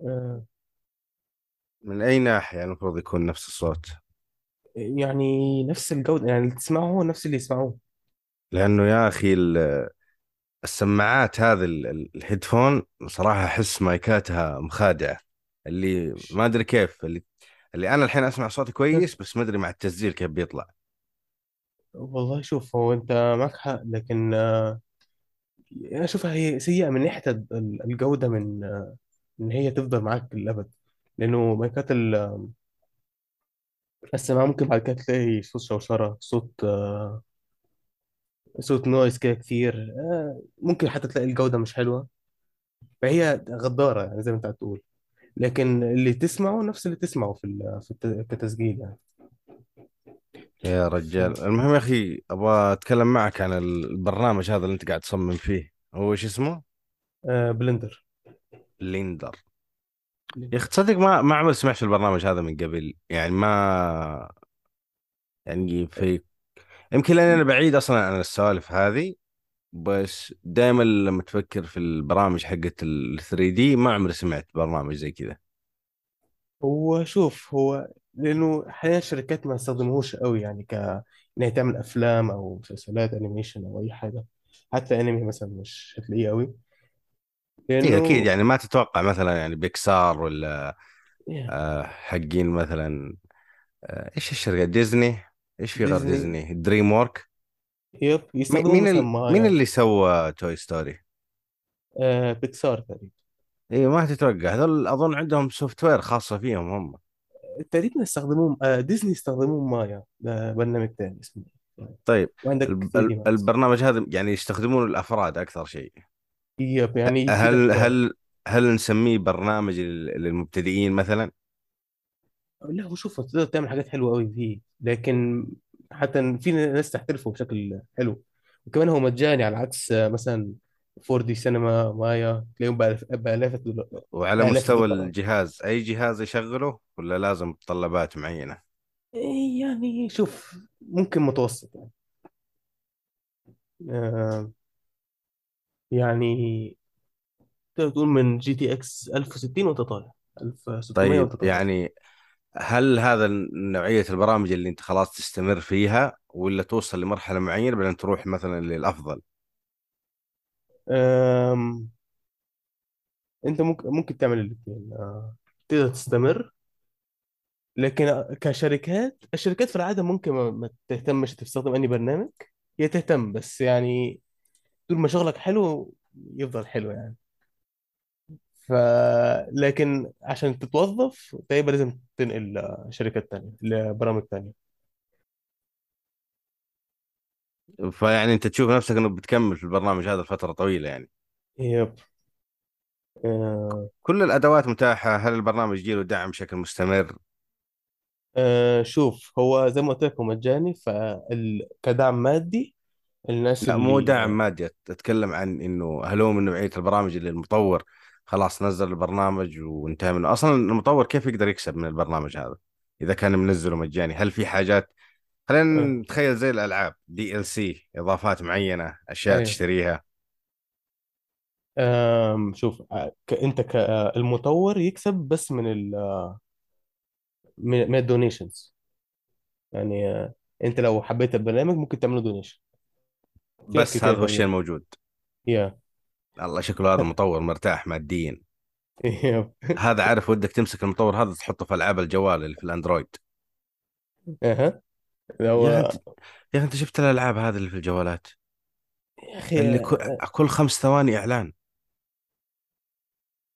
آه، من أي ناحية المفروض يكون نفس الصوت؟ يعني نفس الجودة يعني اللي تسمعه هو نفس اللي يسمعوه. لأنه يا أخي ال- السماعات هذه ال- ال- الهيدفون صراحة أحس مايكاتها مخادعة. اللي ما أدري كيف اللي اللي أنا الحين أسمع صوتي كويس بس ما أدري مع التسجيل كيف بيطلع. والله شوف هو أنت معك حق لكن آه، أنا أشوفها هي سيئة من ناحية ال- الجودة من آه، إن هي تفضل معاك للأبد لأنه مايكات ال- السماعة ممكن بعد كده تلاقي صوت شوشرة صوت آه، صوت noise كده كتير آه، ممكن حتى تلاقي الجودة مش حلوة. فهي غدارة يعني زي ما أنت هتقول. لكن اللي تسمعه نفس اللي تسمعه في ال- في الت- كتسجيل يعني. يا رجال. المهم يا أخي أبغى أتكلم معك عن البرنامج هذا اللي أنت قاعد تصمم فيه. هو إيش اسمه؟ آه، Blender Blender. يا أخي تصدق ما ما عمري سمعت في البرنامج هذا من قبل. يعني ما يعني في يمكن لأني أنا بعيد أصلا عن السوالف هذه بس دائما لما تفكر في البرامج حقت ال 3D ما عمري سمعت برنامج زي كذا. هو شوف هو لأنه حاليا الشركات ما استخدموهوش قوي يعني ك ان هي تعمل أفلام أو مسلسلات animation أو أي حاجة. حتى انمي مثلا مش هتلاقيه قوي اي أكيد لأنه يعني ما تتوقع مثلا يعني بيكسار ولا yeah، آه حقين مثلا آه إيش الشركة؟ ديزني؟ إيش في غير ديزني. Dream Work؟ yep مين ال... مين اللي سوى Toy Story؟ آه بيكسار تقريبا. اي ما تتوقع. هذول أظن عندهم software خاصة فيهم هم. تقريبا استخدموه آه ديزني استخدموه مايا ده برنامج تاني اسمه. طيب وعندك الب... 3 دي ال- ماكس البرنامج هذا يعني يستخدمون الأفراد أكثر شيء. يب يعني هل هل هل نسميه برنامج لل- للمبتدئين مثلا؟ لا هو شوف تقدر تعمل حاجات حلوة قوي فيه لكن حتى في ناس تحترفه بشكل حلو. وكمان هو مجاني على عكس مثلا 4 دي سينما مايا تلاقيهم بآلاف الدولار وعلى بآلاف مستوى الدولارات الجهاز أي جهاز يشغله ولا لازم متطلبات معينة؟ إيه يعني شوف ممكن متوسط يعني. آه يعني تقدر تقول من GTX 1060 وأنت طالع 1600 طيب وأنت طالع. يعني هل هذا نوعية البرامج اللي أنت خلاص تستمر فيها ولا توصل لمرحلة معينة بعدين تروح مثلا للأفضل؟ آم، أنت ممكن ممكن تعمل الاثنين. آه تقدر تستمر لكن كشركات الشركات في العادة ممكن ما, ما تهتمش تستخدم أي برنامج هي تهتم بس يعني طول ما شغلك حلو يفضل حلو يعني. ف لكن عشان تتوظف تقريبا لازم تنقل شركات تانية لبرامج تانية. فيعني أنت تشوف نفسك أنه بتكمل في البرنامج هذا لفترة طويلة يعني. يب. آه. كل الأدوات متاحة؟ هل البرنامج يجيله دعم بشكل مستمر؟ آه شوف هو زي ما قلت لك هو مجاني فكدعم مادي الناس لا مو دعم مادي. أتكلم عن أنه هل هو من نوعية البرامج اللي المطور خلاص نزل البرنامج وانتهى منه. أصلا المطور كيف يقدر يكسب من البرنامج هذا إذا كان منزله مجاني؟ هل في حاجات؟ خلينا نتخيل زي الألعاب دي ال سي إضافات معينة أشياء أيوه تشتريها. آم، شوف ك- أنت كالمطور يكسب بس من ال من ال donations. يعني أنت لو حبيت البرنامج ممكن تعمله donation. بس هذا هو الشيء الموجود. yeah. الله شكله هذا مطور مرتاح ماديا. يا هذا عارف ودك تمسك المطور هذا تحطه في العاب الجوال اللي في الأندرويد. أها. لو يا أخي أنت شفت الألعاب هذه اللي في الجوالات؟ يا أخي اللي كل, كل خمس ثواني إعلان.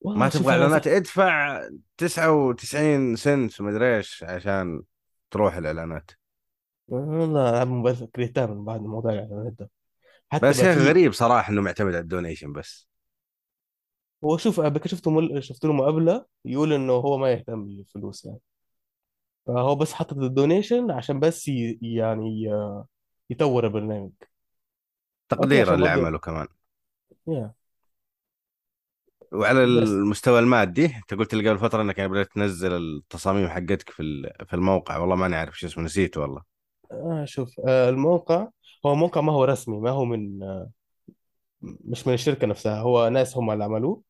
ما تبغى إعلانات؟ ادفع 99 سنت ومدري إيش عشان تروح الإعلانات. والله ألعاب موبايل كرهتها من بعد موضوع الإعلانات ده. حتى بس في غريب صراحة إنه معتمد على الدونيشن بس. هو شوف قبل كده شفت مل... شفت له مقابلة يقول إنه هو ما يهتم بالفلوس يعني. فهو بس حاطط الدونيشن عشان بس ي... يعني ي- يطور البرنامج. تقديرا برضه لعمله كمان. يا وعلى بس. المستوى المادي أنت قلت لي قبل فترة إنك بدأت تنزل التصاميم حقتك في في الموقع. والله ماني عارف شو اسمه نسيته والله. آه شوف آه الموقع هو موقع ما هو رسمي ما هو من مش من الشركة نفسها هو ناس هم اللي عملوه.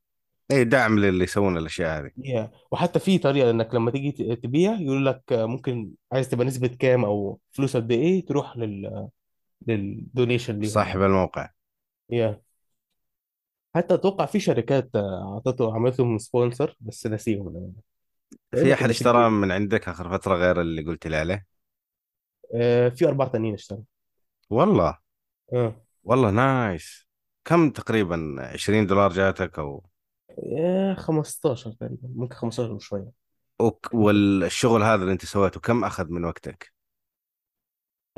اي دعم للي يسوون الأشياء هذه. yeah. وحتى في طريقة إنك لما تيجي تبيع يقول لك ممكن عايز تبقى نسبة كام أو فلوس قد إيه تروح لل لل donation ليهم. صاحب الموقع. yeah. حتى أتوقع في شركات أعطته عملت لهم sponsor بس نسيهم. في أحد اشترى من عندك آخر فترة غير اللي قلت لي عليه؟ آه، في أربعة تانيين اشتروا. والله. آه. والله نايس. كم تقريبا 20 دولار جاتك أو؟ آه، 15 تقريبا ممكن 15 وشوية. وك- والشغل هذا اللي أنت سويته كم أخذ من وقتك؟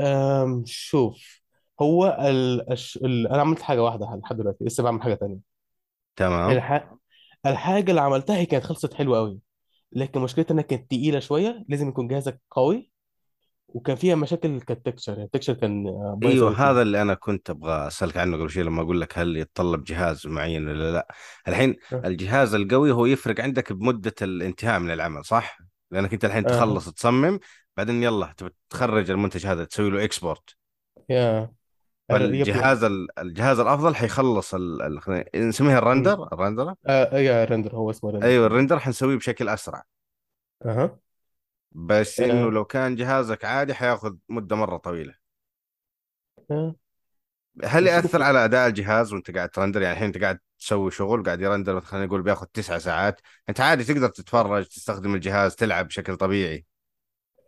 أم شوف هو ال... الش... ال... أنا عملت حاجة واحدة لحد دلوقتي لسه بعمل حاجة تانية. تمام. الح... الحاجة اللي عملتها هي كانت خلصت حلوة قوي لكن مشكلتها إنها كانت تقيلة شوية لازم يكون جهازك قوي. وكان فيها مشاكل كال texture يعني ال texture كان آه، بايظ أيوه هذا اللي أنا كنت أبغى أسألك عنه قبل شوي لما أقول لك هل يتطلب جهاز معين ولا لأ. الحين آه. الجهاز القوي هو يفرق عندك بمدة الانتهاء من العمل صح؟ لأنك أنت الحين آه. تخلص تصمم بعدين يلا تخرج المنتج هذا تسوي له export yeah الر- yep فالجهاز ال- الجهاز الأفضل حيخلص ال... نسميها. ال render ال render آه yeah render هو اسمه render أيوه ال render حنسويه بشكل أسرع. أها. بس إنه آه. لو كان جهازك عادي حياخذ مدة مرة طويلة. آه. هل يأثر على أداء الجهاز وأنت قاعد ت render؟ يعني الحين أنت قاعد تسوي شغل قاعد ي render خلينا نقول بياخذ تسعة ساعات. أنت عادي تقدر تتفرج تستخدم الجهاز تلعب بشكل طبيعي.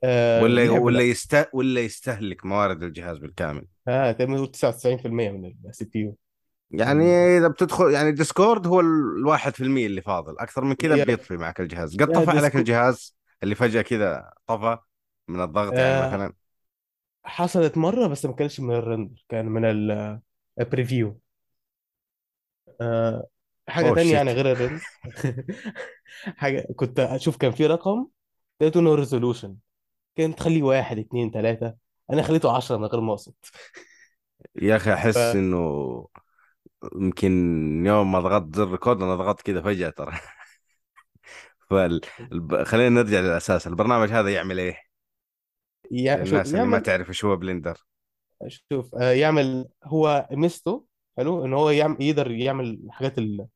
آه. ولا ولا لا. يست ولا يستهلك موارد الجهاز بالكامل؟ آه تقريبا نقول 99% من ال CPU. يعني إذا بتدخل يعني Discord هو الواحد في المية اللي فاضل. أكثر من كذا بيطفي معك الجهاز. قد طفى عليك الجهاز؟ اللي فجأة كذا طفى من الضغط يعني آه. مثلا حصلت مرة بس ما كانش من ال render كان من ال preview آه. حاجة أوه تانية يعني غير ال render حاجة كنت أشوف كان في رقم لقيته انه resolution كان تخليه واحد اتنين تلاتة. أنا خليته 10 من غير ما أقصد. يا أخي ف أحس إنه يمكن يوم ما ضغطت زر record أنا ضغطت كذا فجأة ترى. فال... خلينا نرجع للأساس البرنامج هذا يعمل يع... شوف للناس اللي ما يعمل تعرف إيش هو Blender. شوف آه، يعمل هو ميزته حلو ان هو يعمل يقدر يعمل الحاجات اللي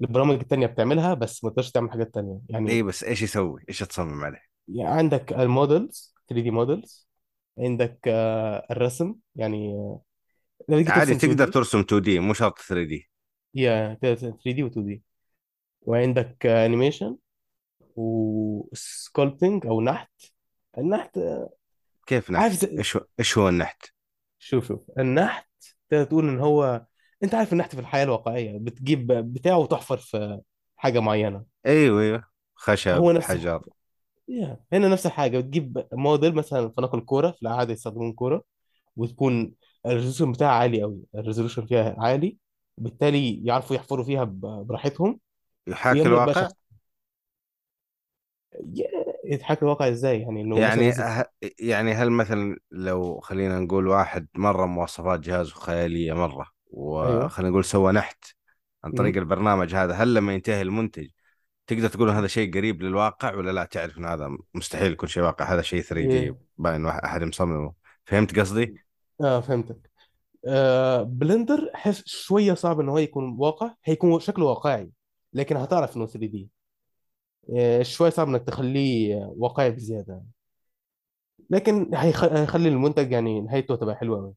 البرامج التانية بتعملها بس ما تقدرش تعمل حاجات تانية يعني بس إيش يسوي؟ إيش تصمم عليه؟ يعني عندك ال models 3D models عندك آه، الرسم يعني آه، عادي ترسم تقدر 2D ترسم 2D مو شرط 3D yeah 3D و 2D وعندك animation و sculpting أو نحت. النحت كيف عارف نحت زي... إيش هو إيش هو النحت؟ شوف شوف. النحت تقدر تقول إن هو أنت عارف النحت في الحياة الواقعية بتجيب بتاعه وتحفر في حاجة معينة. أيوه أيوه. خشب هو نفس حجر. Yeah. هنا نفس الحاجة. بتجيب موديل مثلا فلنقل كورة في العادة يستخدمون كورة وتكون ال resolution بتاعها عالي قوي ال resolution فيها عالي بالتالي يعرفوا يحفروا فيها براحتهم. يحاكي ما يبقاش الواقع؟ يتحكى الواقع إزاي؟ يعني إنه يعني ه... يعني هل مثلا لو خلينا نقول واحد مرة مواصفات جهازه خيالية مرة أيوه. وخلينا نقول سوى نحت عن طريق مم. البرنامج هذا هل لما ينتهي المنتج تقدر تقول هذا شيء قريب للواقع ولا لا؟ تعرف إن هذا مستحيل يكون شيء واقع هذا شيء 3D إيه. باين واحد أحد مصممه. فهمت قصدي؟ آه فهمتك. آه Blender حس شوية صعب ان هو يكون واقع هيكون شكله واقعي لكن هتعرف إنه 3D. آه شوية صعب إنك تخليه واقعي بزيادة لكن هيخ- هيخلي المنتج يعني نهايته تبقى حلوة قوي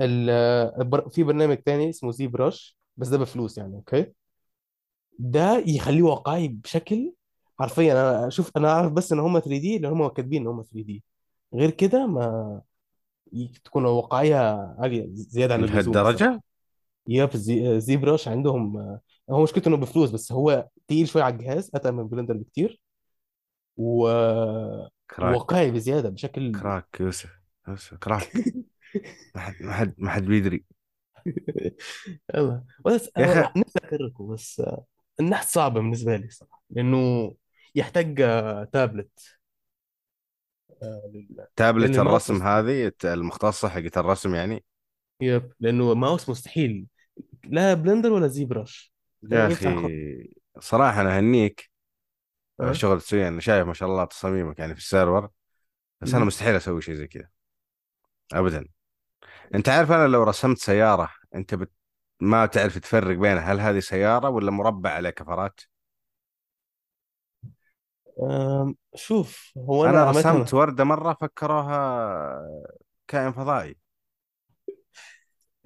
ال- البر- في برنامج تاني اسمه ZBrush بس ده بفلوس يعني okay؟ ده يخليه واقعي بشكل حرفيا أنا أشوف أنا أعرف بس إن هم 3D لأن هم كاتبين إن هم 3D غير كده ما ي- تكون واقعيه عالية زيادة عن اللزوم لهالدرجة؟ yep Z, ZBrush عندهم هو مشكلته إنه بفلوس بس هو تقيل شوية على الجهاز أتقل من Blender بكتير. و... crack. وواقعي بزيادة بشكل crack يوسف يوسف crack. ما حد ما حد ما حد بيدري. يلا. بس يا أخي نفسي اكرره بس النحت صعب بالنسبة لي صراحة لأنه يحتاج تابلت. لأن تابلت الماوس الرسم هذه المختصة حقت الرسم يعني؟ yep لأنه ماوس مستحيل. لا Blender ولا ZBrush يا أخي. صراحة أنا أهنيك على أه؟ الشغل تسويه أنا شايف ما شاء الله تصاميمك يعني في ال server بس أنا. مستحيل أسوي شيء زي كذا ابدا أنت عارف أنا لو رسمت سيارة أنت ما تعرف تفرق بينها هل هذه سيارة ولا مربع عليه كفرات أم، شوف هو أنا أنا رسمت وردة مرة فكروها كائن فضائي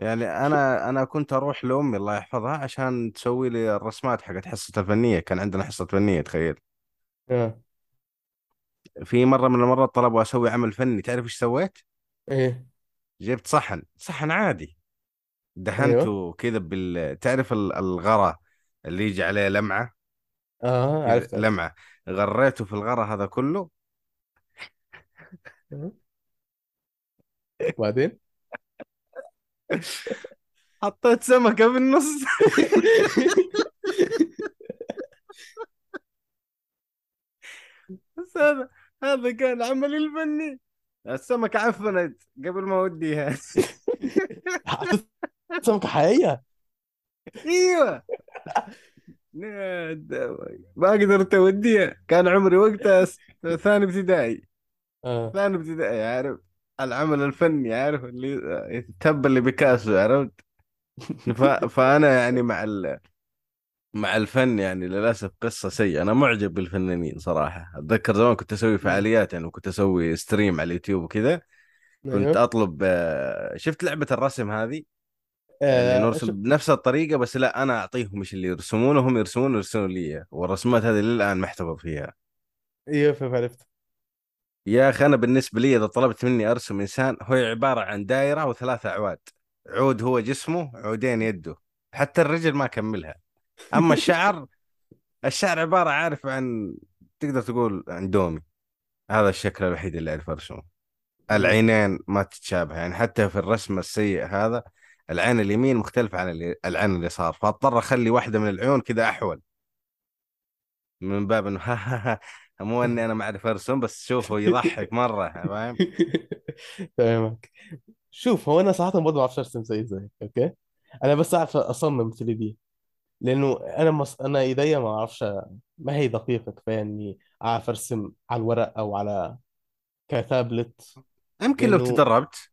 يعني أنا أنا كنت أروح لأمي الله يحفظها عشان تسوي لي الرسمات حقت حصة الفنية كان عندنا حصة فنية تخيل. آه. في مرة من المرات طلبوا أسوي عمل فني تعرف إيش سويت؟ إيه. جبت صحن صحن عادي. أيوه. دهنته كذا بال تعرف ال- الغرا اللي يجي عليه لمعة؟ آه كذا عرفت عرفت. لمعة. غريته في الغرا هذا كله. آه. وبعدين حطيت سمكة في النص. بس هذا هذا كان عملي الفني. السمكة عفنت قبل ما أوديها. حطيت سمكة حقيقية؟ إيوه. ما قدرت أوديها. كان عمري وقتها ثاني ابتدائي. آه. ثاني ابتدائي عارف. العمل الفني عارف؟ اللي تب اللي بيكاسو عرفت؟ ف... فأنا يعني مع ال... مع الفن يعني للأسف قصة سيئة. أنا معجب بالفنانين صراحة. أتذكر زمان كنت أسوي. فعاليات يعني كنت أسوي ستريم على اليوتيوب وكذا. كنت أيوه. أطلب آه، شفت لعبة الرسم هذه؟ اللي آه نرسم بنفس الطريقة بس لا أنا أعطيهم إيش اللي يرسمونه هم يرسمون ويرسمون لي إياه. والرسومات هذه للآن محتفظ فيها. أيوه فهمت يا أخي أنا بالنسبة لي إذا طلبت مني أرسم إنسان هو عبارة عن دائرة وثلاثة أعواد. عود هو جسمه عودين يده. حتى الرجل ما اكملها أما الشعر الشعر عبارة عارف عن تقدر تقول عن دومي. هذا الشكل الوحيد اللي أعرف أرسمه. العينين ما تتشابه. يعني حتى في الرسم السيء هذا العين اليمين مختلفة عن العين اليسار. فاضطر أخلي واحدة من العيون كذا أحول. من باب إنه مو إني أنا ما أعرف أرسم بس شوفه يضحك مرة فاهم؟ فاهمك. شوف هو أنا صراحة برضه ما بعرفش أرسم زي زيك أوكي؟ أنا بس أعرف أصمم 3 دي. لأنه أنا مص... أنا إيديا ما أعرفش ما هي دقيقة كفاية إني أعرف أرسم على الورق أو على كتابلت. يمكن لو تدربت.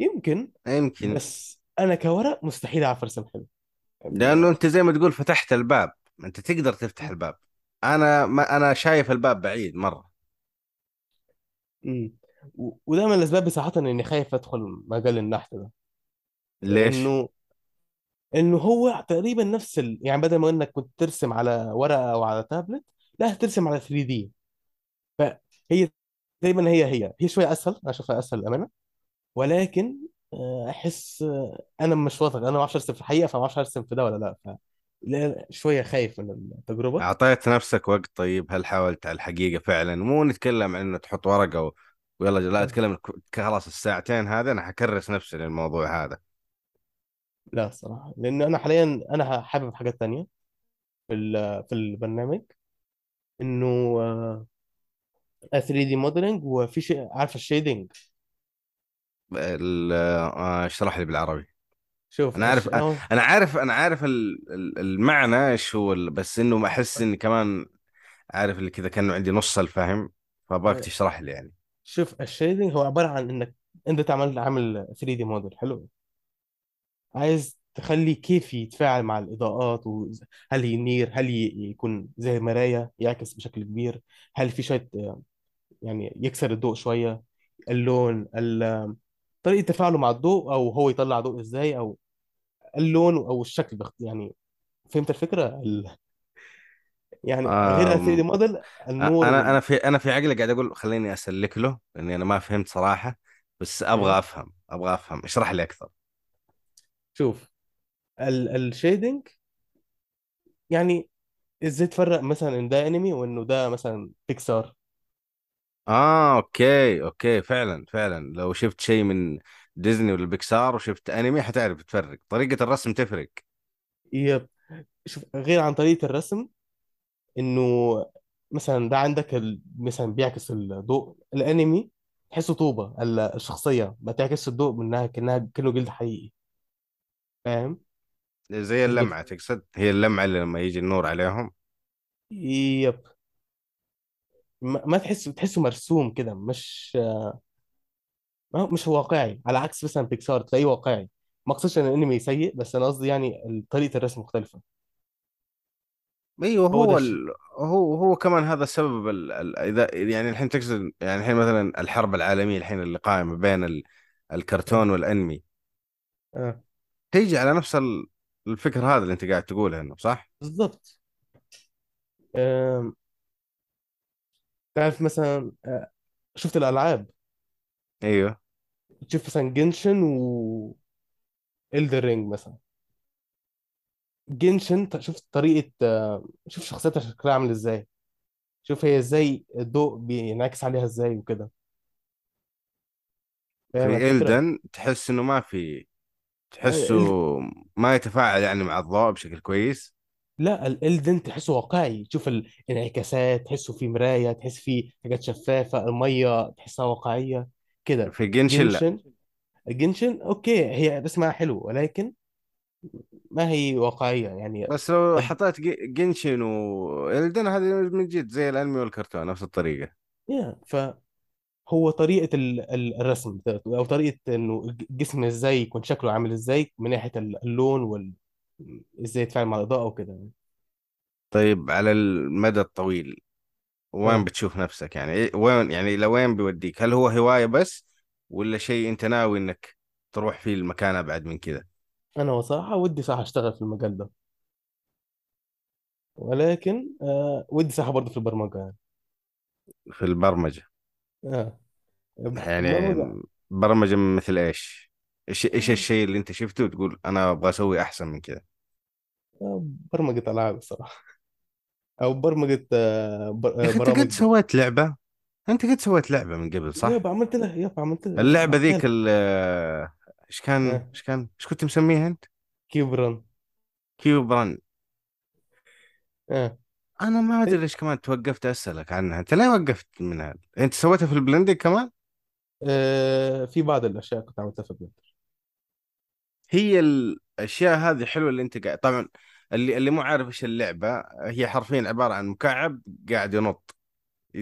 يمكن يمكن. بس أنا كورق مستحيل أعرف أرسم حلو. لأنه أنت زي ما تقول فتحت الباب أنت تقدر تفتح الباب. أنا ما أنا شايف الباب بعيد مرة. امم وده من الأسباب صراحة إني خايف أدخل مجال النحت ده. ليش؟ لأنه إنه هو تقريبا نفس ال... يعني بدل ما إنك كنت ترسم على ورقة أو على تابلت لا هترسم على 3 دي. فهي تقريبا هي هي. هي شوية أسهل أنا اشوفها أسهل الامانه ولكن آه، أحس آه، أنا مش واثق. أنا ما أعرفش أرسم في الحقيقة فما أعرفش أرسم في ده ولا لا. ف لا- شوية خايف من التجربة. أعطيت نفسك وقت طيب هل حاولت على الحقيقة فعلا؟ مو نتكلم عن إنه تحط ورقة و... ويلا لا أتكلم ك- خلاص الساعتين هذا أنا حكرس نفسي للموضوع هذا. لا الصراحه لأن أنا حاليا أنا حابب حاجات تانية في في البرنامج. إنه آه، 3D modeling وفي شيء عارف ال shading؟ ال- آه، اشرح لي بالعربي. شوف أنا عارف أنا عارف أنا عارف ال- ال- المعنى إيش هو بس إنه ما أحس إني كمان عارف اللي كذا كأنه عندي نص الفهم فأبغاك آه، تشرح لي يعني. شوف الشيدنج هو عبارة عن إنك أنت تعمل عامل 3 دي موديل حلو؟ عايز تخلي كيف يتفاعل مع الإضاءات وهل ينير هل يكون زي مراية يعكس بشكل كبير هل في شوية آه، يعني يكسر الضوء شوية اللون طريقة تفاعله مع الضوء أو هو يطلع ضوء إزاي أو اللون أو الشكل بخ... يعني فهمت الفكرة؟ ال... يعني غير ال 3 آم، D model النور أنا وال... أنا في أنا في عقلي قاعد أقول خليني أسلك له لأني أنا ما فهمت صراحة بس أبغى أيوه أفهم أبغى أفهم. اشرح لي أكثر. شوف ال... الشيدنج يعني إزاي تفرق مثلا إن ده انمي وإنه ده مثلا بيكسار آه okay okay فعلا فعلا. لو شفت شيء من ديزني ولا بيكسار وشفت أنمي حتعرف تفرق. طريقة الرسم تفرق. yep. شوف غير عن طريقة الرسم إنه مثلا ده عندك ال... مثلا بيعكس الضوء. الأنمي تحسه طوبة ال- الشخصية ما تعكس الضوء منها كأنها كأنه جلد حقيقي. فاهم؟ زي. اللمعة تقصد؟ هي اللمعة اللي لما يجي النور عليهم؟ يب. ما, ما تحسه تحسه مرسوم كده مش ما مش واقعي على عكس مثلا بيكسار تلاقيه واقعي. ما أقصدش إن الأنمي سيء بس أنا قصدي يعني طريقة الرسم مختلفة. أيوه هو ده هو الشيء ال... هو هو كمان هذا السبب ال... ال... إذا يعني الحين تقصد يعني الحين مثلا الحرب العالمية الحين اللي قائمة بين ال... الكرتون والأنمي. آه. تيجي على نفس ال- الفكر هذا اللي أنت قاعد تقوله إنه صح؟ بالظبط آم، تعرف مثلا آه، شفت الألعاب؟ أيوه. تشوف مثلا Genshin و Elden Ring مثلا. Genshin ت- شوف طريقة آه، شوف شخصيتها شكلها عامل إزاي. شوف هي إزاي الضوء بينعكس عليها إزاي وكده. فاهم؟ في الفكرة إلدن تحس إنه ما في آه، تحسه ال- ما يتفاعل يعني مع الضوء بشكل كويس. لا ال Elden تحسه واقعي. تشوف الانعكاسات تحسه في مراية تحس فيه حاجات شفافة المية تحسها واقعية كده. في Genshin لا Genshin Genshin okay هي رسمها حلو ولكن ما هي واقعية يعني. بس لو طب حطيت Genshin و Elden هذه من جد زي الأنمي والكرتون نفس الطريقة. يا فهو طريقة ال- ال- الرسم أو طريقة إنه الجسم إزاي يكون شكله عامل إزاي من ناحية اللون وال إزاي يتفاعل مع الإضاءة وكده. يعني طيب على المدى الطويل وين آه. بتشوف نفسك يعني؟ إيه وين يعني لوين بيوديك؟ هل هو هواية بس ولا شيء أنت ناوي إنك تروح فيه المكان أبعد من كذا أنا بصراحة ودي صح أشتغل في المجال ده. ولكن آه ودي صح برضه في البرمجة يعني. في البرمجة؟ آه. يعني البرمجه برمجة مثل إيش؟ إيش إيش آه. الشيء اللي أنت شفته وتقول أنا أبغى أسوي أحسن من كذا آه، برمجة ألعاب الصراحة. أو برمجة آه بر- آه، أنت قد سويت لعبة؟ أنت قد سويت لعبة من قبل صح؟ يابا عملت لها يابا عملت لها. اللعبة ذيك ال- إيش كان إيش كان؟ إيش كنت مسميها كيبرا Cube Run. آه. أنا ما أدري ليش كمان توقفت أسألك عنها. أنت ليه وقفت منها؟ أنت سويتها في ال Blender كمان؟ آه، في بعض الأشياء كنت عملتها في Blender هي الأشياء هذه حلوة اللي أنت قاعد طبعا اللي اللي مو عارف إيش اللعبة هي حرفيا عبارة عن مكعب قاعد ينط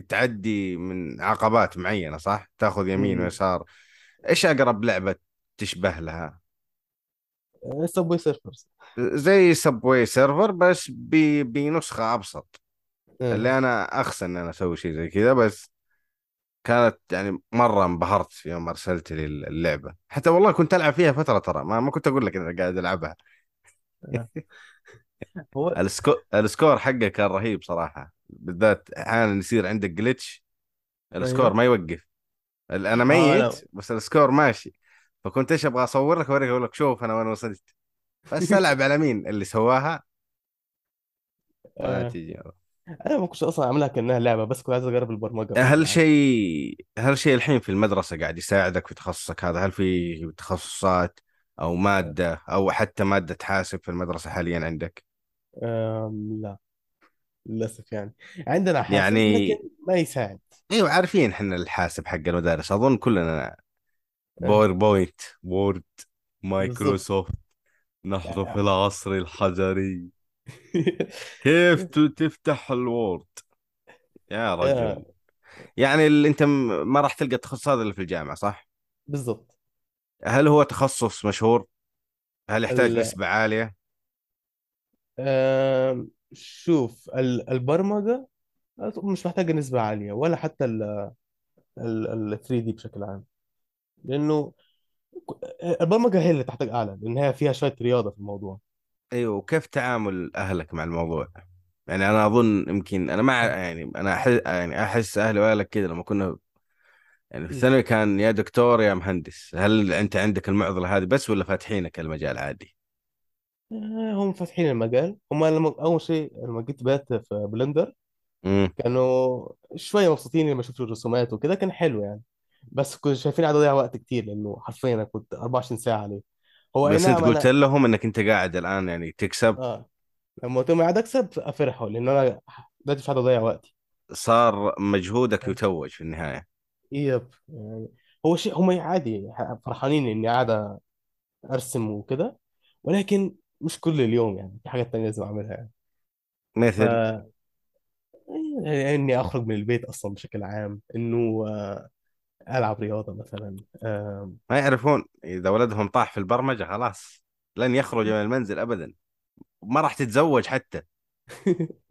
تعدي من عقبات معينة صح؟ تاخذ يمين ويسار. إيش أقرب لعبة تشبه لها؟ Subway Surfers زي Subway Surfer بس بنسخة أبسط. آه اللي أنا اخسى إن أنا أسوي شيء زي كذا بس كانت يعني مرة انبهرت يوم أرسلت لي اللعبة. حتى والله كنت ألعب فيها فترة ترى ما, ما كنت أقول لك إني قاعد ألعبها. آه. هو ال sco... ال score حقه كان رهيب صراحة. بالذات أحيانا يصير عندك glitch ال score أيوه ما يوقف. أنا أنا ميت بس ال score ماشي. فكنت إيش أبغى اصور لك أوريك أقول لك شوف أنا وين وصلت. بس ألعب على مين؟ اللي سواها. ما آه. تجي أنا ما كنتش أصلا عاملها كأنها لعبة بس كنت عايز أجرب البرمجة هل شيء هل شيء الحين في المدرسة قاعد يساعدك في تخصصك هذا؟ هل في تخصصات أو آه. مادة أو حتى مادة حاسب في المدرسة حاليا عندك؟ آم، لا. للأسف يعني. عندنا حاسب لكن يعني ما يساعد. أيوة عارفين إحنا الحاسب حق المدارس. أظن كلنا آه. PowerPoint Word Microsoft نحن في العصر الحجري. كيف تفتح ال Word يا آه. رجل يعني اللي أنت م- ما راح تلقى التخصص هذا إلا في الجامعة صح؟ بالظبط هل هو تخصص مشهور؟ هل يحتاج ال... نسبة عالية؟ آم، شوف ال- البرمجة مش محتاجة نسبة عالية ولا حتى ال ال 3 دي بشكل عام لأنه البرمجة هي اللي تحتاج أعلى لأن هي فيها شوية رياضة في الموضوع أيوه وكيف تعامل أهلك مع الموضوع؟ يعني أنا أظن يمكن أنا مع يعني أنا أحس يعني أحس أهلي وأهلك كذا لما كنا يعني في مم. الثانوي كان يا دكتور يا مهندس، هل أنت عندك المعضلة هذه بس ولا فاتحينك المجال عادي؟ آه، هم فاتحين المجال هم لما أول شيء لما جيت بدأت في Blender إمم كانوا شوية مبسوطين لما شفتوا الرسومات وكده كان حلو يعني بس كنت شايفين قاعد اضيع وقت كتير لأنه حرفيا أنا كنت 24 ساعة عليه هو اي بس أنت قلت أنا لهم إنك أنت قاعد الآن يعني تكسب. آه. لما قلت لهم قاعد أكسب أفرحوا لأن أنا دلوقتي مش أضيع وقتي. صار مجهودك آه. يتوج في النهاية. yep يعني هو شيء هم عادي فرحانين إني قاعد أرسم وكده ولكن مش كل اليوم يعني في حاجات تانية لازم أعملها يعني. ف مثل يعني إني أخرج من البيت أصلا بشكل عام إنه ألعب رياضة مثلا ما يعرفون إذا ولدهم طاح في البرمجة خلاص لن يخرج من المنزل ابدا. ما راح تتزوج حتى.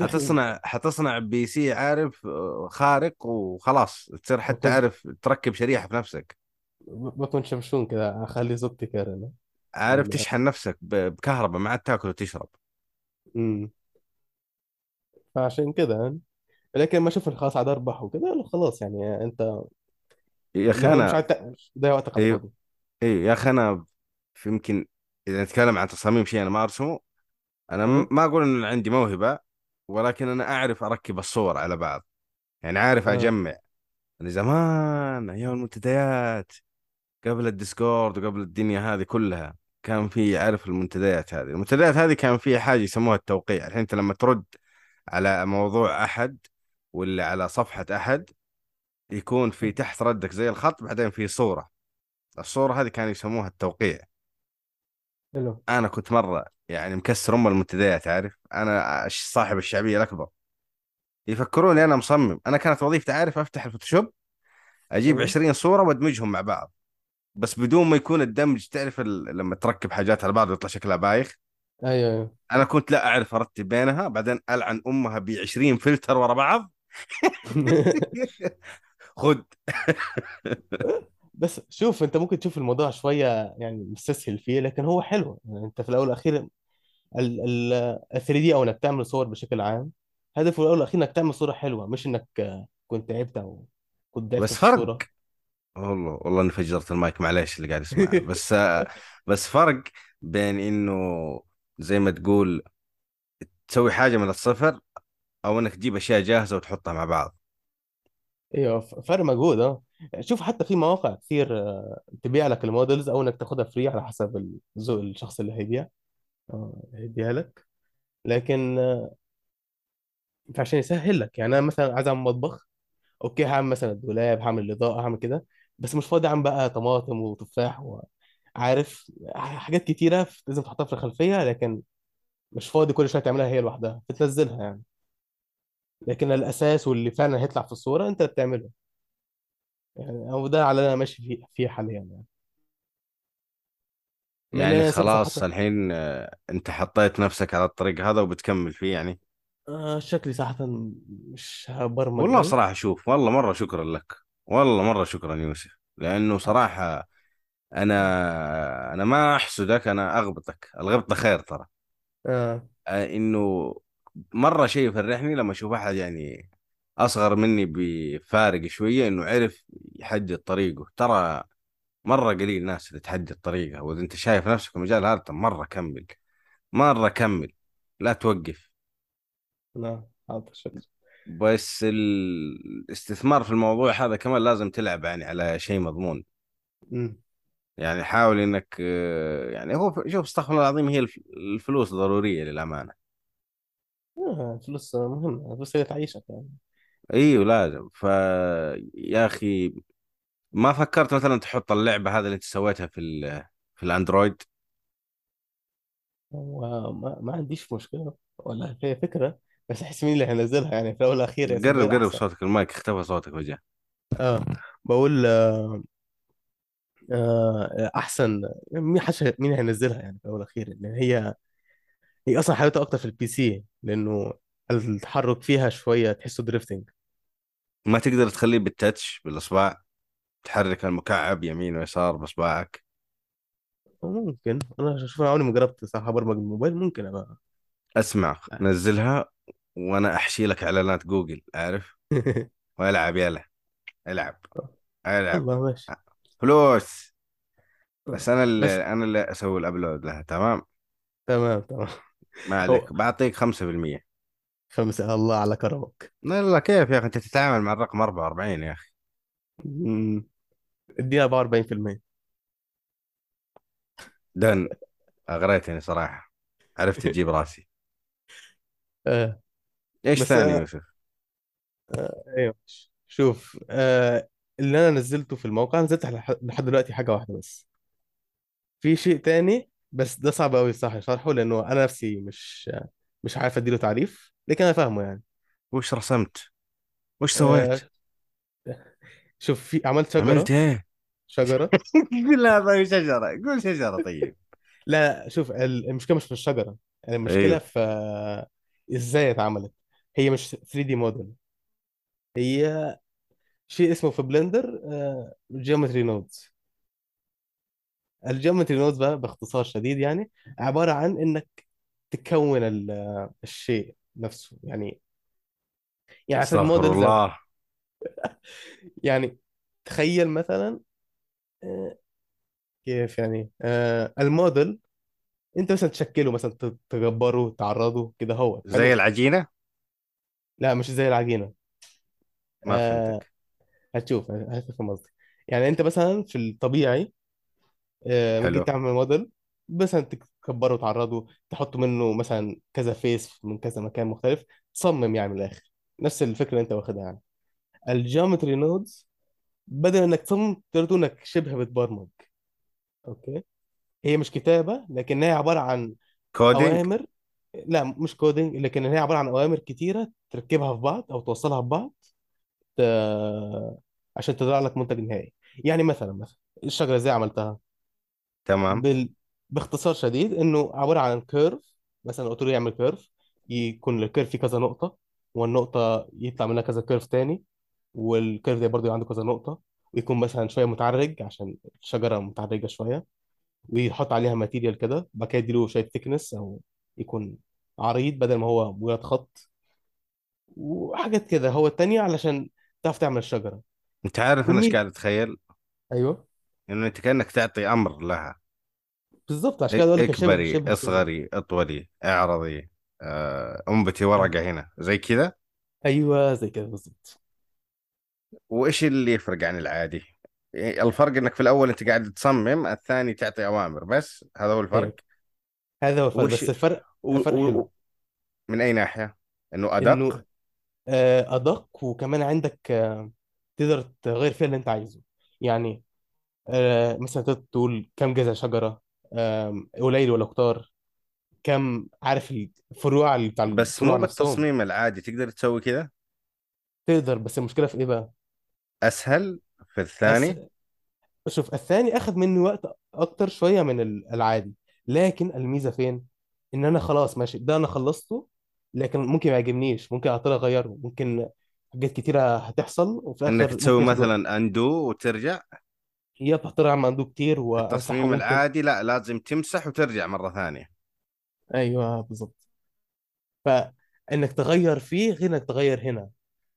حتصنع حتصنع بي سي عارف آه، خارق وخلاص. تصير حتى عارف تركب شريحة في نفسك. بكون شمشون كذا أخلي زوجتي كارنة عارف تشحن نفسك بكهرباء ما عاد تاكل وتشرب. امم فعشان يعني. لكن ما أشوف إن خلاص عاد أربح وكده لا خلاص يعني أنت يا أخي مش أنا عايز تضيع وقتك على أيوه الفاضي. أيوه يا أخي أنا في يمكن إذا نتكلم عن تصاميم شيء أنا ما أرسمه أنا م- ما أقول إن عندي موهبة ولكن أنا أعرف أركب الصور على بعض. يعني عارف آه أجمع. من زمان أيام المنتديات قبل الديسكورد وقبل الدنيا هذه كلها كان في عارف المنتديات هذه. المنتديات هذه كان في حاجة يسموها التوقيع. الحين أنت لما ترد على موضوع أحد ولا على صفحة أحد يكون في تحت ردك زي الخط بعدين في صورة. الصورة هذه كانوا يسموها التوقيع. حلو. أنا كنت مرة يعني مكسر أم المنتديات عارف أنا صاحب الشعبية الأكبر. يفكروني أنا مصمم. أنا كانت وظيفتي عارف؟ أفتح ال Photoshop أجيب آه 20 صورة وأدمجهم مع بعض. بس بدون ما يكون الدمج تعرف ال... لما تركب حاجات على بعض ويطلع شكلها بايخ؟ أيوه أيوه. أنا كنت لا أعرف أرتب بينها بعدين ألعن أمها ب 20 فلتر ورا بعض. خد. بس شوف انت ممكن تشوف الموضوع شوية يعني مستسهل فيه لكن هو حلو. يعني انت في الأول والأخير ال ال 3D أو إنك تعمل صور بشكل عام هدفه في الأول والأخير إنك تعمل صورة حلوة مش إنك كنت تعبت أو كنت ضعفت بس في فرق. الصورة والله والله اني فجرت المايك معليش اللي قاعد يسمعها. بس بس فرق بين إنه زي ما تقول تسوي حاجة من الصفر أو إنك تجيب أشياء جاهزة وتحطها مع بعض. أيوه فرق مجهود آه. شوف حتى في مواقع كتير آه، تبيع لك ال models أو إنك تاخدها free على حسب الذوق الشخص اللي هيبيع آه هيديها لك. لكن آه، عشان يسهل لك. يعني أنا مثلا عايز أعمل مطبخ أوكي هعمل مثلا الدولاب هعمل الاضاءه هعمل كده بس مش فاضي أعمل بقى طماطم وتفاح وعارف حاجات كتيرة لازم تحطها في الخلفية لكن مش فاضي كل شوية تعملها هي لوحدها بتنزلها يعني. لكن الأساس واللي فعلا هيطلع في الصورة أنت بتعمله. يعني أو ده على اللي أنا ماشي فيه فيه حاليا يعني. يعني لأن ص- صراحة خلاص الحين آه، أنت حطيت نفسك على الطريق هذا وبتكمل فيه يعني. آه شكلي صراحة مش هبرمج والله قوي صراحة شوف والله مرة شكرا لك. والله مرة شكرا يوسف. لأنه صراحة أنا أنا ما أحسدك أنا أغبطك. الغبطة خير ترى. آه. آه، إنه مرة شيء يفرحني لما أشوف أحد يعني أصغر مني بفارق شوية إنه عرف يحدد طريقه. ترى مرة قليل ناس اللي تحدد طريقها. وإذا أنت شايف نفسك في المجال هذا مرة كمل. مرة كمل. لا توقف. لا حاضر شكرا بس الاستثمار في الموضوع هذا كمان لازم تلعب يعني على شيء مضمون. امم يعني حاول إنك آه، يعني هو شوف استغفر الله العظيم هي الف- الفلوس ضرورية للأمانة. آه فلوس مهمة فلوس هي تعيشك يعني. إيوه لازم. ف يا أخي ما فكرت مثلا تحط اللعبة هذا اللي أنت سويتها في ال... في الأندرويد؟ وما ما عنديش مشكلة. ولا هي فكرة بس أحس مين اللي هينزلها يعني في الأول والأخير يا قرب قرب الأحسن. صوتك المايك اختفى صوتك وجه. آه بقول آه آه أحسن. مين حش... مين هينزلها يعني في الأول والأخير؟ لأن هي هي أصلا حالتها أكتر في ال PC لأنه التحرك فيها شوية تحسه drifting ما تقدر تخليه بال touch بالأصبع تحرك المكعب يمين ويسار بأصبعك. ممكن. أنا شوف أنا عمري ما جربت صراحة أبرمج الموبايل ممكن ابقى أسمع نزلها وأنا أحشيها لك إعلانات جوجل عارف؟ والعب يلا. العب. العب. الله ماشي. فلوس. بس أنا بس اللي أنا اللي أسوي الابلود لها تمام؟ تمام تمام. ما عليك بعطيك 5% خمسة الله على كرمك. لا لا كيف يا أخي؟ أنت تتعامل مع الرقم 44 يا أخي. اديها 44% دن أغريتني صراحة. عرفت تجيب راسي. آه. إيش ثاني آه. يوسف؟ أيوه. شوف آه. اللي أنا نزلته في الموقع نزلت لح- لحد دلوقتي حاجة واحدة بس. في شيء تاني؟ بس ده صعب قوي صح شرحه لأنه أنا نفسي مش مش عارف أديله تعريف لكن أنا فاهمه يعني. وش رسمت؟ وش سويت؟ آه. شوف في عملت عملت شجرة إيه؟ شجرة. قول لا طيب شجرة. قول شجرة طيب. لا شوف ال- المشكلة مش في الشجرة. المشكلة أيوه في إزاي اتعملت. هي مش 3 دي موديل. هي شيء اسمه في بلندر geometry nodes ال geometry nodes بقى باختصار شديد يعني عبارة عن إنك تكون ال- الشيء نفسه. يعني يعني استغفر الموديل زي الله. يعني تخيل مثلا آه، كيف يعني آه، الموديل أنت مثلا تشكله مثلا ت- تجبره تعرضه كده هو زي حلو العجينة؟ لا مش زي العجينة. ما آه، فهمتك. هتشوف هتفهم قصدي. يعني أنت مثلا في الطبيعي آه، حلو. تعمل موديل مثلا تكبره وتعرضه تحط منه مثلا كذا face من كذا مكان مختلف تصمم يعني من الآخر. نفس الفكرة اللي أنت واخدها يعني. ال geometry nodes بدل إنك تصمم تقدر تقول إنك شبه بتبرمج. okay؟ هي مش كتابة لكن هي عبارة عن coding أوامر. لا مش coding لكن هي عبارة عن أوامر كتيرة تركبها في بعض أو توصلها ببعض ت... عشان تطلع لك منتج نهائي. يعني مثلا مثلا الشجرة إزاي عملتها؟ تمام. بال... باختصار شديد إنه عبارة عن curve مثلا قلت له يعمل curve يكون ال curve فيه كذا نقطة والنقطة يطلع منها كذا curve تاني وال curve ده برضه عنده كذا نقطة ويكون مثلا شوية متعرج عشان الشجرة متعرجة شوية ويحط عليها material كده بعد كده يديله شوية thickness أو يكون عريض بدل ما هو مجرد خط وحاجات كده. هو التانية علشان تعرف تعمل الشجرة. أنت عارف أنا إيش قاعد أتخيل؟ أيوه. إنه أنت كأنك تعطي أمر لها. بالظبط عشان شبه اكبري شبه أصغري اطولي أعرضي آه، أنبتي آه. ورقة هنا. زي كذا؟ أيوه زي كده بالظبط وإيش اللي يفرق عن العادي؟ يعني الفرق إنك في الأول أنت قاعد تصمم الثاني تعطي أوامر. بس هذا هو الفرق. أيوه. هذا هو الفرق وش بس الفرق و... الفرق و... حلو. من أي ناحية؟ إنه أدق؟ إنه آه، أدق وكمان عندك آه، تقدر تغير فيها اللي أنت عايزه. يعني آه، مثلا تقدر تقول كم جذع شجرة آم، قليل ولا كتار كم عارف الفروع اللي بتاع بس مو الفروع نفسهم. بالتصميم العادي تقدر تسوي كذا تقدر بس المشكلة في إيه بقى؟ أسهل في أس... الثاني شوف الثاني اخذ مني وقت أكتر شوية من ال- العادي لكن الميزة فين؟ إن أنا خلاص ماشي ده أنا خلصته لكن ممكن ما يعجبنيش ممكن اضطر أغيره ممكن حاجات كتيرة هتحصل وفي إنك الآخر تسوي ممكن ياخد وقت مثلا اندو وترجع؟ يا هضطر اعمل عنده وامسحه التصميم العادي لا لازم تمسح وترجع مرة ثانية. أيوه بالظبط فإنك تغير فيه غير إنك تغير هنا.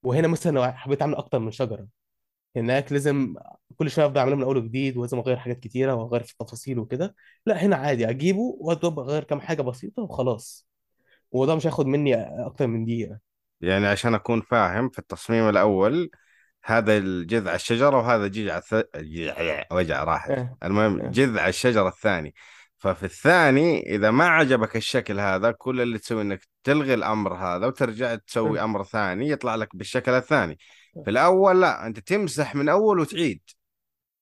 وهنا مثلا لو حبيت أعمل أكتر من شجرة. هناك لازم كل شوية ابدا اعمله من أول وجديد ولازم أغير حاجات كتيرة وأغير في التفاصيل وكده. لا هنا عادي أجيبه وادوب أغير كام حاجة بسيطة وخلاص. وده مش هياخد مني أكتر من دقيقة. يعني عشان أكون فاهم في التصميم الأول هذا الجذع الشجرة وهذا جذع الث... وجع راحت. آه المهم آه جذع الشجرة الثاني. ففي الثاني إذا ما عجبك الشكل هذا كل اللي تسوي إنك تلغي الأمر هذا وترجع تسوي آه أمر ثاني يطلع لك بالشكل الثاني. في الأول لا أنت تمسح من أول وتعيد.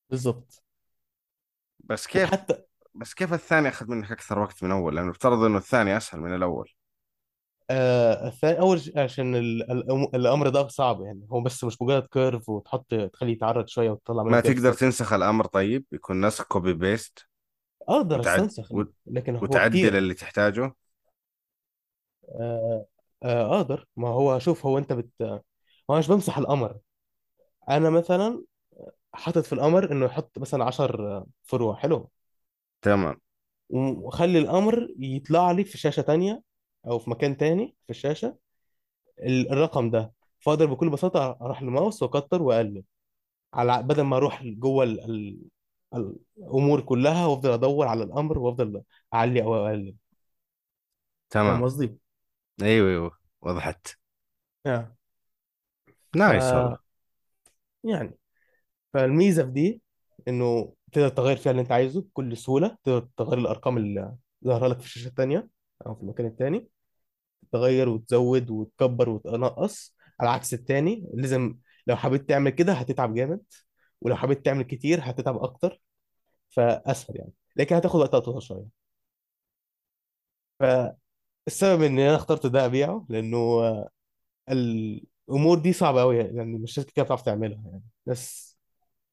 بالظبط بس كيف؟ وحتى بس كيف الثاني أخذ منك أكثر وقت من أول؟ لأنه افترض إنه الثاني أسهل من الأول. آه الثاني أول ش- عشان ال- ال- الأمر ده صعب يعني. هو بس مش مجرد curve وتحط تخليه يتعرض شوية وتطلع منه ما تقدر كيرف تنسخ الأمر طيب؟ يكون نسخ copy paste أقدر وتعد... أستنسخ وت- لكن هو وتعدل كتير. اللي تحتاجه؟ آه آه أقدر. ما هو شوف هو أنت بت هو أنا مش بنسخ الأمر أنا مثلا حاطط في الأمر إنه يحط مثلا 10 فروع. حلو. تمام. وخلي الأمر يطلع لي في شاشة تانية أو في مكان تاني في الشاشة ال- الرقم ده. فأقدر بكل بساطة أروح للماوس وأكتر واقلب على بدل ما أروح جوه ال... ال... الأمور كلها وأفضل أدور على الأمر وأفضل أعلي أو فاهم تمام. قصدي؟ أيوه أيوه. وضحت. آه. ف نايس والله. يعني. فالميزة في دي إنه تقدر تغير فيها اللي أنت عايزه بكل سهولة. تقدر تغير الأرقام اللي ظاهرة لك في الشاشة التانية. أو في المكان التاني تغير وتزود وتكبر وتنقص. على عكس التاني لازم لو حبيت تعمل كده هتتعب جامد ولو حبيت تعمل كتير هتتعب أكتر فأسهل يعني. لكن هتاخد وقت أطول شوية. فالسبب إن أنا اخترت ده أبيعه لأنه الأمور دي صعبة قوي يعني مش ناس كتير بتعرف تعملها يعني. ناس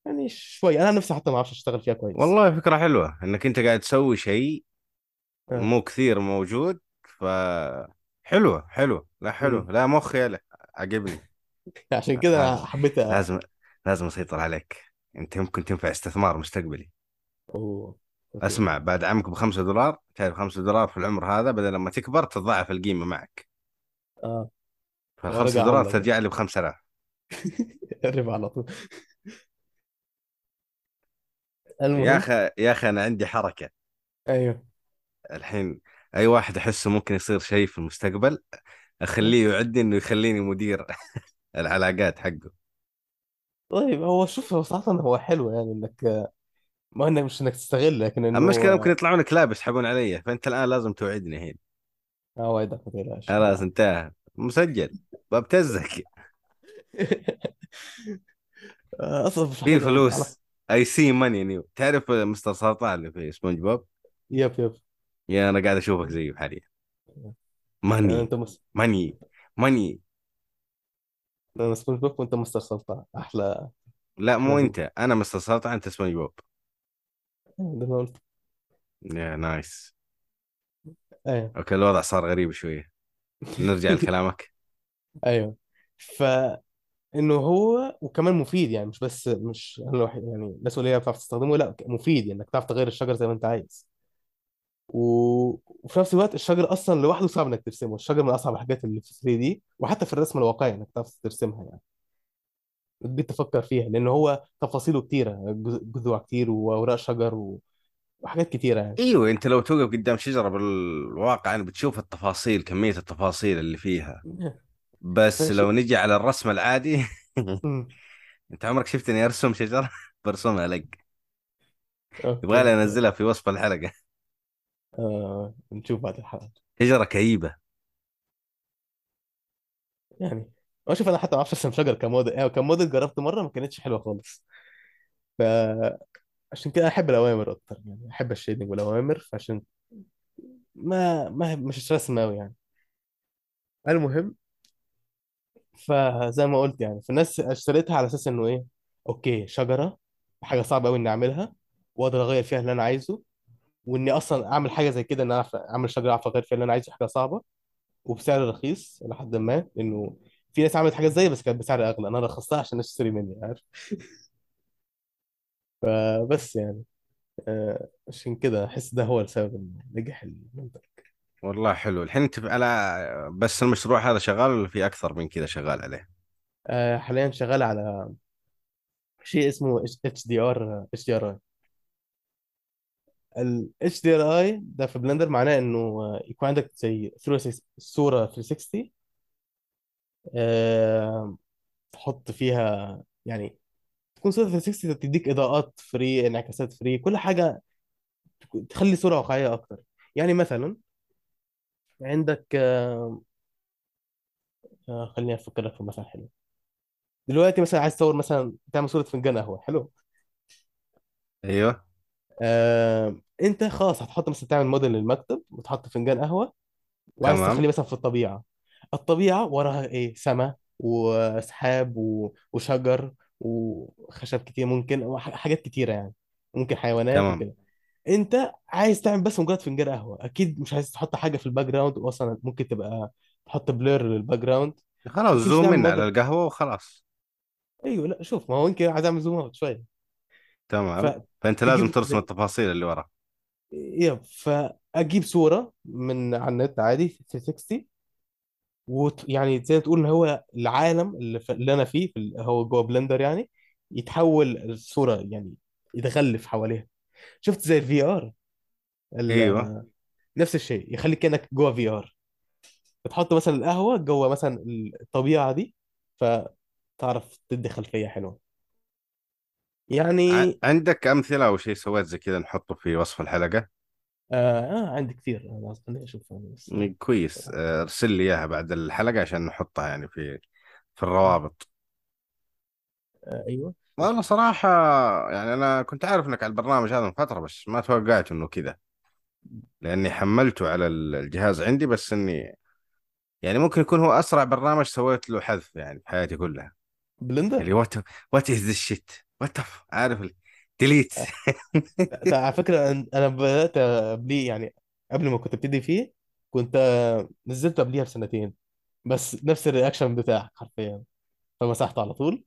يعني شوي أنا نفسي حتى ما أعرفش أشتغل فيها كويس. والله فكرة حلوة إنك أنت قاعد تسوي شيء مو كثير موجود ف حلوة حلوة. لا حلو لا مخ يلا عجبني. عشان كده لازم أنا حبيت أ... لازم لازم اسيطر عليك. انت ممكن تنفع استثمار مستقبلي. أوه. أوكي. اسمع بعد عمك بخمسة دولار تعرف خمسة دولار في العمر هذا بدل لما تكبر تتضاعف القيمة معك. آه. فالخمسة ورجع دولار عملة بقى ترجع لي بخمسة آلاف. الربا على طول. يا المهم أخي يا أخي أنا عندي حركة. أيوه. الحين أي واحد أحسه ممكن يصير شيء في المستقبل أخليه يعد إنه يخليني مدير العلاقات حقه. طيب هو شوف هو صراحة هو حلو يعني إنك ما إنك مش إنك تستغل لكن إنه المشكلة ممكن يطلعون كلاب يسحبون علي فأنت الآن لازم توعدني الحين. آه وعدك خلاص انتهى. مسجل. ببتزك أصلا في على فلوس I see money تعرف مستر سلطع اللي في سبونج بوب؟ yep yep. يا أنا قاعد أشوفك زيه حاليا. يعني ماني أنت مس... money. money. أنا سبونج بوب وأنت مستر سلطع. أحلى. لا مو أنت. أنا مستر سلطع أنت سبونج بوب. قلت. يا nice. أيوه. okay الوضع صار غريب شوية. نرجع لكلامك. أيوه. فانه هو وكمان مفيد يعني مش بس مش الوحيد يعني الناس قليله بتعرف تستخدمه لا مفيد يعني إنك تعرف تغير الشجر زي ما أنت عايز. و... وفي نفس الوقت الشجر أصلا لوحده صعب إنك ترسمه. الشجر من أصعب الحاجات اللي في 3D وحتى في الرسم الواقعي إنك تعرف ترسمها يعني. جيت تفكر فيها لأن هو تفاصيله كتيرة جذ- جذوع كتير واوراق شجر و... وحاجات كتيرة يعني. أيوه أنت لو توقف قدام شجرة بالواقع يعني بتشوف التفاصيل كمية التفاصيل اللي فيها. بس. لو نجي على الرسم العادي. أنت عمرك شفتني أرسم شجرة؟ برسمها لك. يبغى لي أنزلها في وصف الحلقة. آه... نشوف بعد الحلقة. شجرة كئيبة. يعني هو شوف أنا حتى ما أعرفش ارسم شجر كموديل يعني كموديل جربت مرة ما كانتش حلوة خالص. فعشان كده أحب الأوامر أكتر يعني أحب ال shading والأوامر فعشان ما ما مش رسم قوي يعني. المهم فزي ما قلت يعني فالناس اشتريتها على أساس إنه إيه okay شجرة حاجة صعبة قوي إني أعملها وأقدر أغير فيها اللي أنا عايزه. وإني أصلا أعمل حاجة زي كده إن أنا أعمل شجرة فيها اللي أنا عايزه حاجة صعبة وبسعر رخيص إلى حد ما لأنه في ناس عملت حاجات زي بس كانت بسعر اغلى أنا رخصتها عشان الناس تشتري مني عارف؟ فبس يعني آه، عشان كده أحس ده هو السبب ان نجح المنتج. والله حلو. الحين أنت على بس المشروع هذا شغال ولا في أكثر من كذا شغال عليه؟ آه، حاليا شغال على شيء اسمه اتش دي ار اتش دي ار اي ال HDRI ده في بلندر معناه إنه يكون عندك زي صورة 360 آه، تحط فيها يعني تكون صورة 360 تديك إضاءات free انعكاسات فري كل حاجة تخلي صورة واقعية أكتر. يعني مثلا عندك آه، آه، خليني أفكر لك في مثال حلو. دلوقتي مثلا عايز تصور مثلا تعمل صورة فنجان قهوة حلو؟ أيوه. آه، انت خلاص هتحط مثلا تعمل موديل للمكتب وتحط فنجان قهوة وعايز تمام. تخليه مثلا في الطبيعة. الطبيعة وراها إيه؟ سماء وسحاب و- وشجر وخشب كتير ممكن وح- حاجات كتيرة يعني. ممكن حيوانات تمام. وكده. انت عايز تعمل بس مجرد فنجان قهوة. أكيد مش عايز تحط حاجة في ال background واصلا ممكن تبقى تحط blur لل background خلاص ممكن zoom تعمل من على موديل القهوة وخلاص. أيوه لا شوف ما هو يمكن عايز أعمل zoom out شوية. تمام. فأنت لازم ترسم التفاصيل اللي ورا yep فأجيب صورة من على النت عادي 360 ويعني زي ما تقول إن هو العالم اللي, في اللي أنا فيه في هو جوه بلندر يعني يتحول الصورة يعني يتغلف حواليها. شفت زي ال VR أيوه. نفس الشيء يخليك كأنك جوه VR بتحط مثلا القهوة جوه مثلا الطبيعة دي فتعرف تدي خلفية حلوة. ع- يعني عندك أمثلة أو شيء سويت زي كذا نحطه في وصف الحلقة؟ آه, آه عندي كثير أنا خليني أشوف بس كويس. آه، ارسل لي إياها بعد الحلقة عشان نحطها يعني في في الروابط. آه أيوه. والله صراحة يعني أنا كنت عارف إنك على البرنامج هذا من فترة بس ما توقعت إنه كذا لأني حملته على الجهاز عندي بس إني يعني ممكن يكون هو أسرع برنامج سويت له حذف يعني في حياتي كلها. اللي بلندر what what is this shit what عارف delete ده على فكرة أنا أنا بدأت قبليه يعني قبل ما كنت ابتدي فيه كنت آه، نزلت قبليها بسنتين. بس نفس ال reaction بتاعك حرفيا. فمسحته على طول.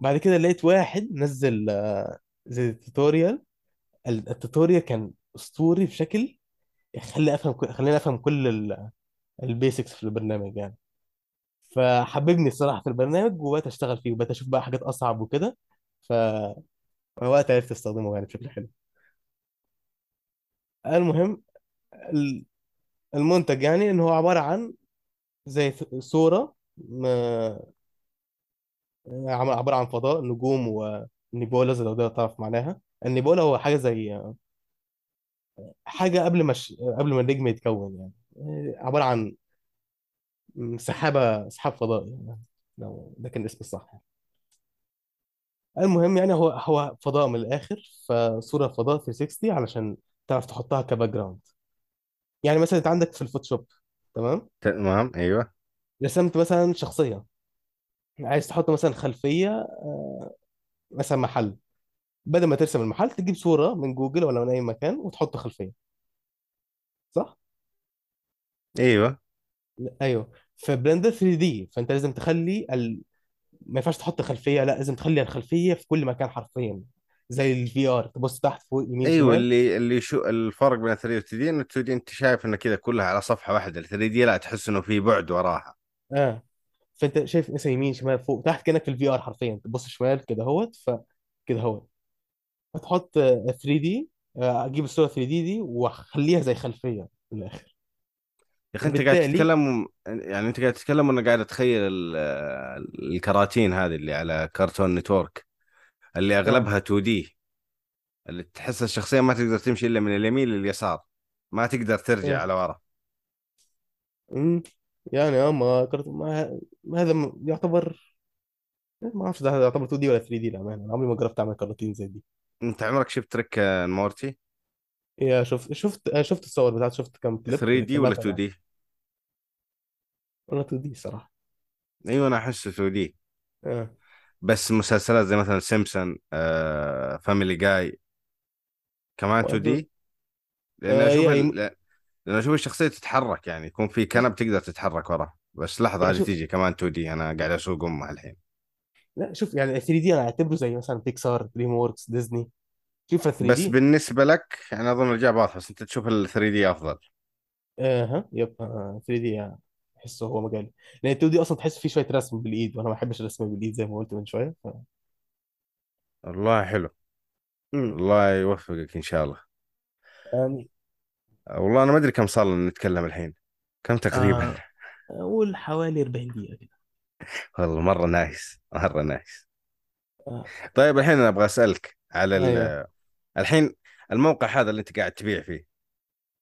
بعد كده لقيت واحد نزل آه، زي tutorial ال tutorial كان أسطوري بشكل يخلي أفهم كل- خليني أفهم كل ال basics في البرنامج يعني. فحببني الصراحة في البرنامج وبقيت أشتغل فيه وبقيت أشوف بقى حاجات أصعب وكده. فوقت عرفت أستخدمه يعني بشكل حلو. المهم ال- المنتج يعني إن هو عبارة عن زي صورة عبارة عن فضاء نجوم و nebula زي لو ده تعرف معناها. ال nebula هو حاجة زي حاجة قبل ما ش... قبل ما النجم يتكون يعني. عبارة عن سحابة سحاب فضائي يعني لو ده كان الاسم الصح يعني. المهم يعني هو هو فضاء من الآخر فصورة فضاء 360 علشان تعرف تحطها ك background يعني مثلا أنت عندك في الفوتوشوب تمام؟ تمام أيوه. رسمت مثلا شخصية. عايز تحط مثلا خلفية آه، مثلا محل. بدل ما ترسم المحل تجيب صورة من جوجل ولا من أي مكان وتحط خلفية. صح؟ أيوه. لا، أيوه. في بلندر 3 D فأنت لازم تخلي ال... ما ينفعش تحط خلفية لا لازم تخلي الخلفية في كل مكان حرفيا زي ال VR تبص تحت فوق يمين أيوه شمال. اللي اللي شو الفرق بين 3 و 2 D ان 2 D أنت شايف إنه كذا كلها على صفحة واحدة ال 3 D لا تحس إنه في بعد وراها. آه. فأنت شايف مثلا يمين شمال فوق تحت كأنك في ال VR حرفيا تبص شمال كده أهوت فكده أهوت. هتحط 3 D أجيب الصورة 3 D دي وأخليها زي خلفية في الآخر. يا أخي أنت قاعد تتكلم يعني أنت قاعد تتكلم وأنا قاعد أتخيل ال- الكراتين هذه اللي على Cartoon Network اللي آه. أغلبها 2 D اللي تحس الشخصية ما تقدر تمشي إلا من اليمين لليسار ما تقدر ترجع آه على ورا. امم يعني آه ما كرت ما هذا يعتبر ما أعرفش ده يعتبر 2 دي ولا 3 دي للامانه أنا عمري ما جربت أعمل كراتين زي دي. أنت عمرك شفت تريك آه، مورتي؟ يا شفت شفت آه، شفت الصور بتاعته شفت كام كليب؟ 3 دي ولا 2 تابعت دي؟ ولا 2 دي صراحة. أيوه أنا احسه 2 دي. آه. بس مسلسلات زي مثلا سيمبسون آه، فاميلي جاي كمان 2 وأدو... دي؟ لأن آه أشوف ال... يعني لأن أشوف الشخصية تتحرك يعني يكون في كنب تقدر تتحرك ورا. بس لحظة يعني هذه شوف تيجي كمان 2 دي أنا قاعد اسوق امها الحين. لا شوف يعني 3 دي أنا أعتبره زي مثلا بيكسار دريم ووركس ديزني شوف 3 بس دي بالنسبة لك يعني أظن الإجابة واضحة بس أنت تشوف ال 3 دي أفضل. آه ها يب آه 3 دي يعني أحسه هو مجالي لأن 2 دي أصلا تحس فيه شوية رسم بالإيد وأنا ما بحبش الرسم بالإيد زي ما قلت من شوية ف... والله حلو. الله يوفقك إن شاء الله. يعني والله أنا ما أدري كم صار لنا نتكلم الحين. كم تقريبا؟ آه أقول حوالي 40 دقيقة كده. والله مرة nice مرة nice. آه. طيب الحين أنا أبغى أسألك. على ال- الحين الموقع هذا اللي أنت قاعد تبيع فيه.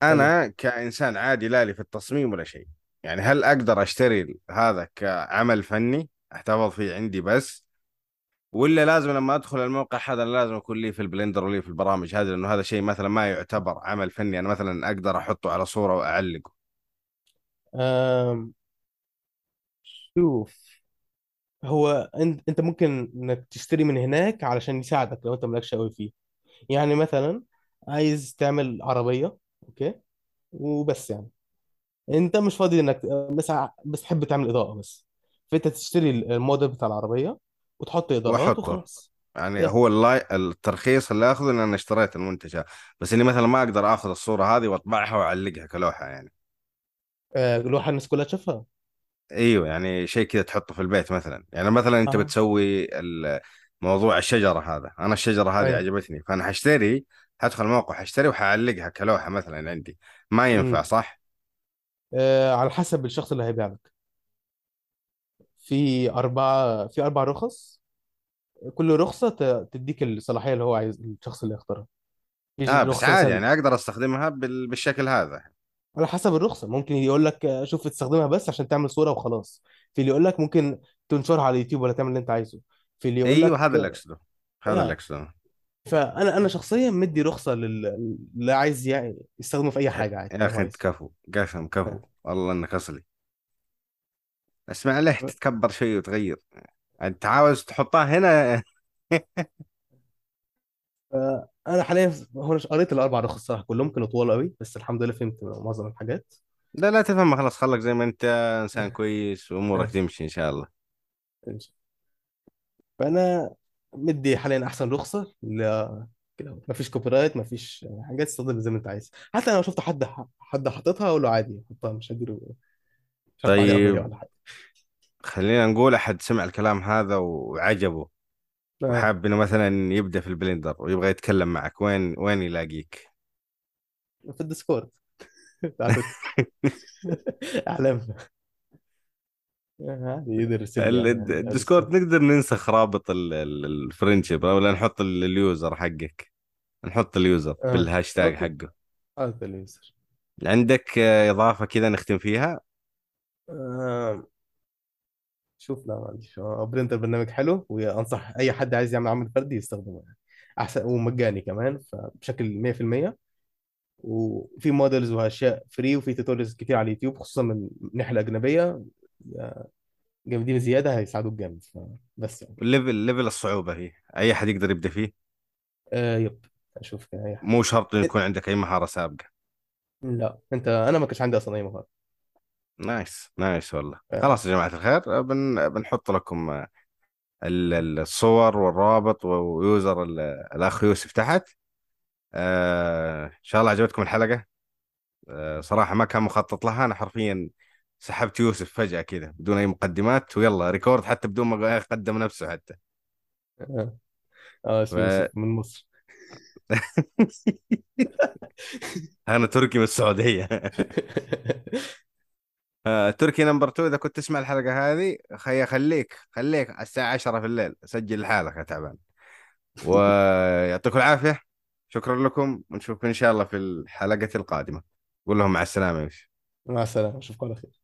أنا كإنسان عادي لا لي في التصميم ولا شيء. يعني هل أقدر أشتري هذا كعمل فني؟ أحتفظ فيه عندي بس. ولا لازم لما أدخل الموقع هذا لازم أكون لي في البلندر ولي في البرامج هذه لأنه هذا شيء مثلا ما يعتبر عمل فني. أنا مثلا أقدر أحطه على صورة وأعلقه. آم. شوف. هو أنت أنت ممكن إنك تشتري من هناك علشان يساعدك لو أنت مالكش قوي فيه. يعني مثلا عايز تعمل عربية okay؟ وبس يعني. أنت مش فاضي إنك بس ع- بس تحب تعمل إضاءة بس. فأنت تشتري الموديل بتاع العربية وتحط إضاءات واحطه. وخلاص. يعني هو اللاي... الترخيص اللي آخذه إن أنا اشتريت المنتج هذا. بس إني مثلا ما أقدر آخذ الصورة هذه وأطبعها وأعلقها كلوحة يعني. آه، لوحة الناس كلها تشوفها. أيوه يعني شيء كذا تحطه في البيت مثلا. يعني مثلا أنت آه بتسوي موضوع الشجرة هذا. أنا الشجرة هذه أيوه عجبتني فأنا حاشتري حدخل الموقع حاشتري وحعلقها كلوحة مثلا عندي. ما ينفع امم. صح؟ آه على حسب الشخص اللي هيبيع لك في اربعه في أربع رخص. كل رخصة ت- تديك الصلاحية اللي هو عايز الشخص اللي يختارها. آه بس عادي يعني أقدر أستخدمها بال... بالشكل هذا. على حسب الرخصة. ممكن يقول لك آه، شوف تستخدمها بس عشان تعمل صورة وخلاص. في اللي يقول لك ممكن تنشرها على اليوتيوب ولا تعمل اللي انت عايزه. في اللي يقول أيوه لك هذا اللي أقصده. هذا اللي آه. أقصده. فأنا أنا شخصيا مدي رخصة لل- اللي عايز يعني يستخدمه في أي يا حاجة عادي. يا أخي انت كفو كفو. آه. والله إنك أصلي. اسمع عليه تتكبر شوي وتغير. أنت عاوز تحطها هنا؟ فانا حاليا هو أنا قريت الاربع رخص الصراحه كلهم كانوا طوال قوي بس الحمد لله فهمت معظم الحاجات. لا لا تفهم خلاص خلك زي ما انت انسان كويس وأمورك تمشي إن شاء الله. فأنا مدي حاليا أحسن رخصة ل كده مفيش copyright مفيش حاجات تستخدم زي ما أنت عايز. حتى لو شفت حد حد حاططها أقول له عادي حطها مش هديله مش هرفع عليه قضيه طيب ولا حاجة. خلينا نقول أحد سمع الكلام هذا وعجبه. وحاب إنه مثلا يبدأ في البلندر ويبغى يتكلم معك وين وين يلاقيك؟ في الديسكورد. الد- على ال Discord نقدر ننسخ رابط ال- ال- ال friendship ولا نحط ال- ال user حقك. نحط ال user آه بالهاشتاج حقه. هذا ال user. عندك آه، إضافة كذا نختم فيها؟ آه. شوف لا عنديش. آه، Blender برنامج حلو وأنصح أي حد عايز يعمل عمل فردي يستخدمه يعني. أحسن ومجاني كمان فبشكل 100% وفي models واشياء free وفي tutorials كتير على اليوتيوب خصوصا من الناحية الأجنبية. جامدين زيادة هيساعدوك جامد. بس يعني. ال level level الصعوبة هي. أي احد يقدر يبدأ فيه؟ آه yep. أشوف أي مو شرط إنه يكون عندك أي مهارة سابقة. لا. أنت أنا ما كانش عندي أصلا أي مهارة. nice nice والله. آه. خلاص يا جماعة الخير بن بنحط لكم آه، ال- ال- الصور والرابط و user ال- الأخ يوسف تحت. آه إن شاء الله عجبتكم الحلقة. آه صراحة ما كان مخطط لها أنا حرفيا سحبت يوسف فجأة كذا بدون أي مقدمات ويلا record حتى بدون ما يقدم نفسه حتى. آه. آه اسمه ف... يوسف من مصر. أنا تركي من السعودية. آه، تركي number 2 إذا كنت تسمع الحلقة هذه خي خليك خليك الساعة 10 في الليل. سجل لحالك يا تعبان. ويعطيكم العافية. شكرا لكم ونشوفكم إن شاء الله في الحلقة القادمة. قول لهم مع السلامة مع السلامة أشوفكم على خير.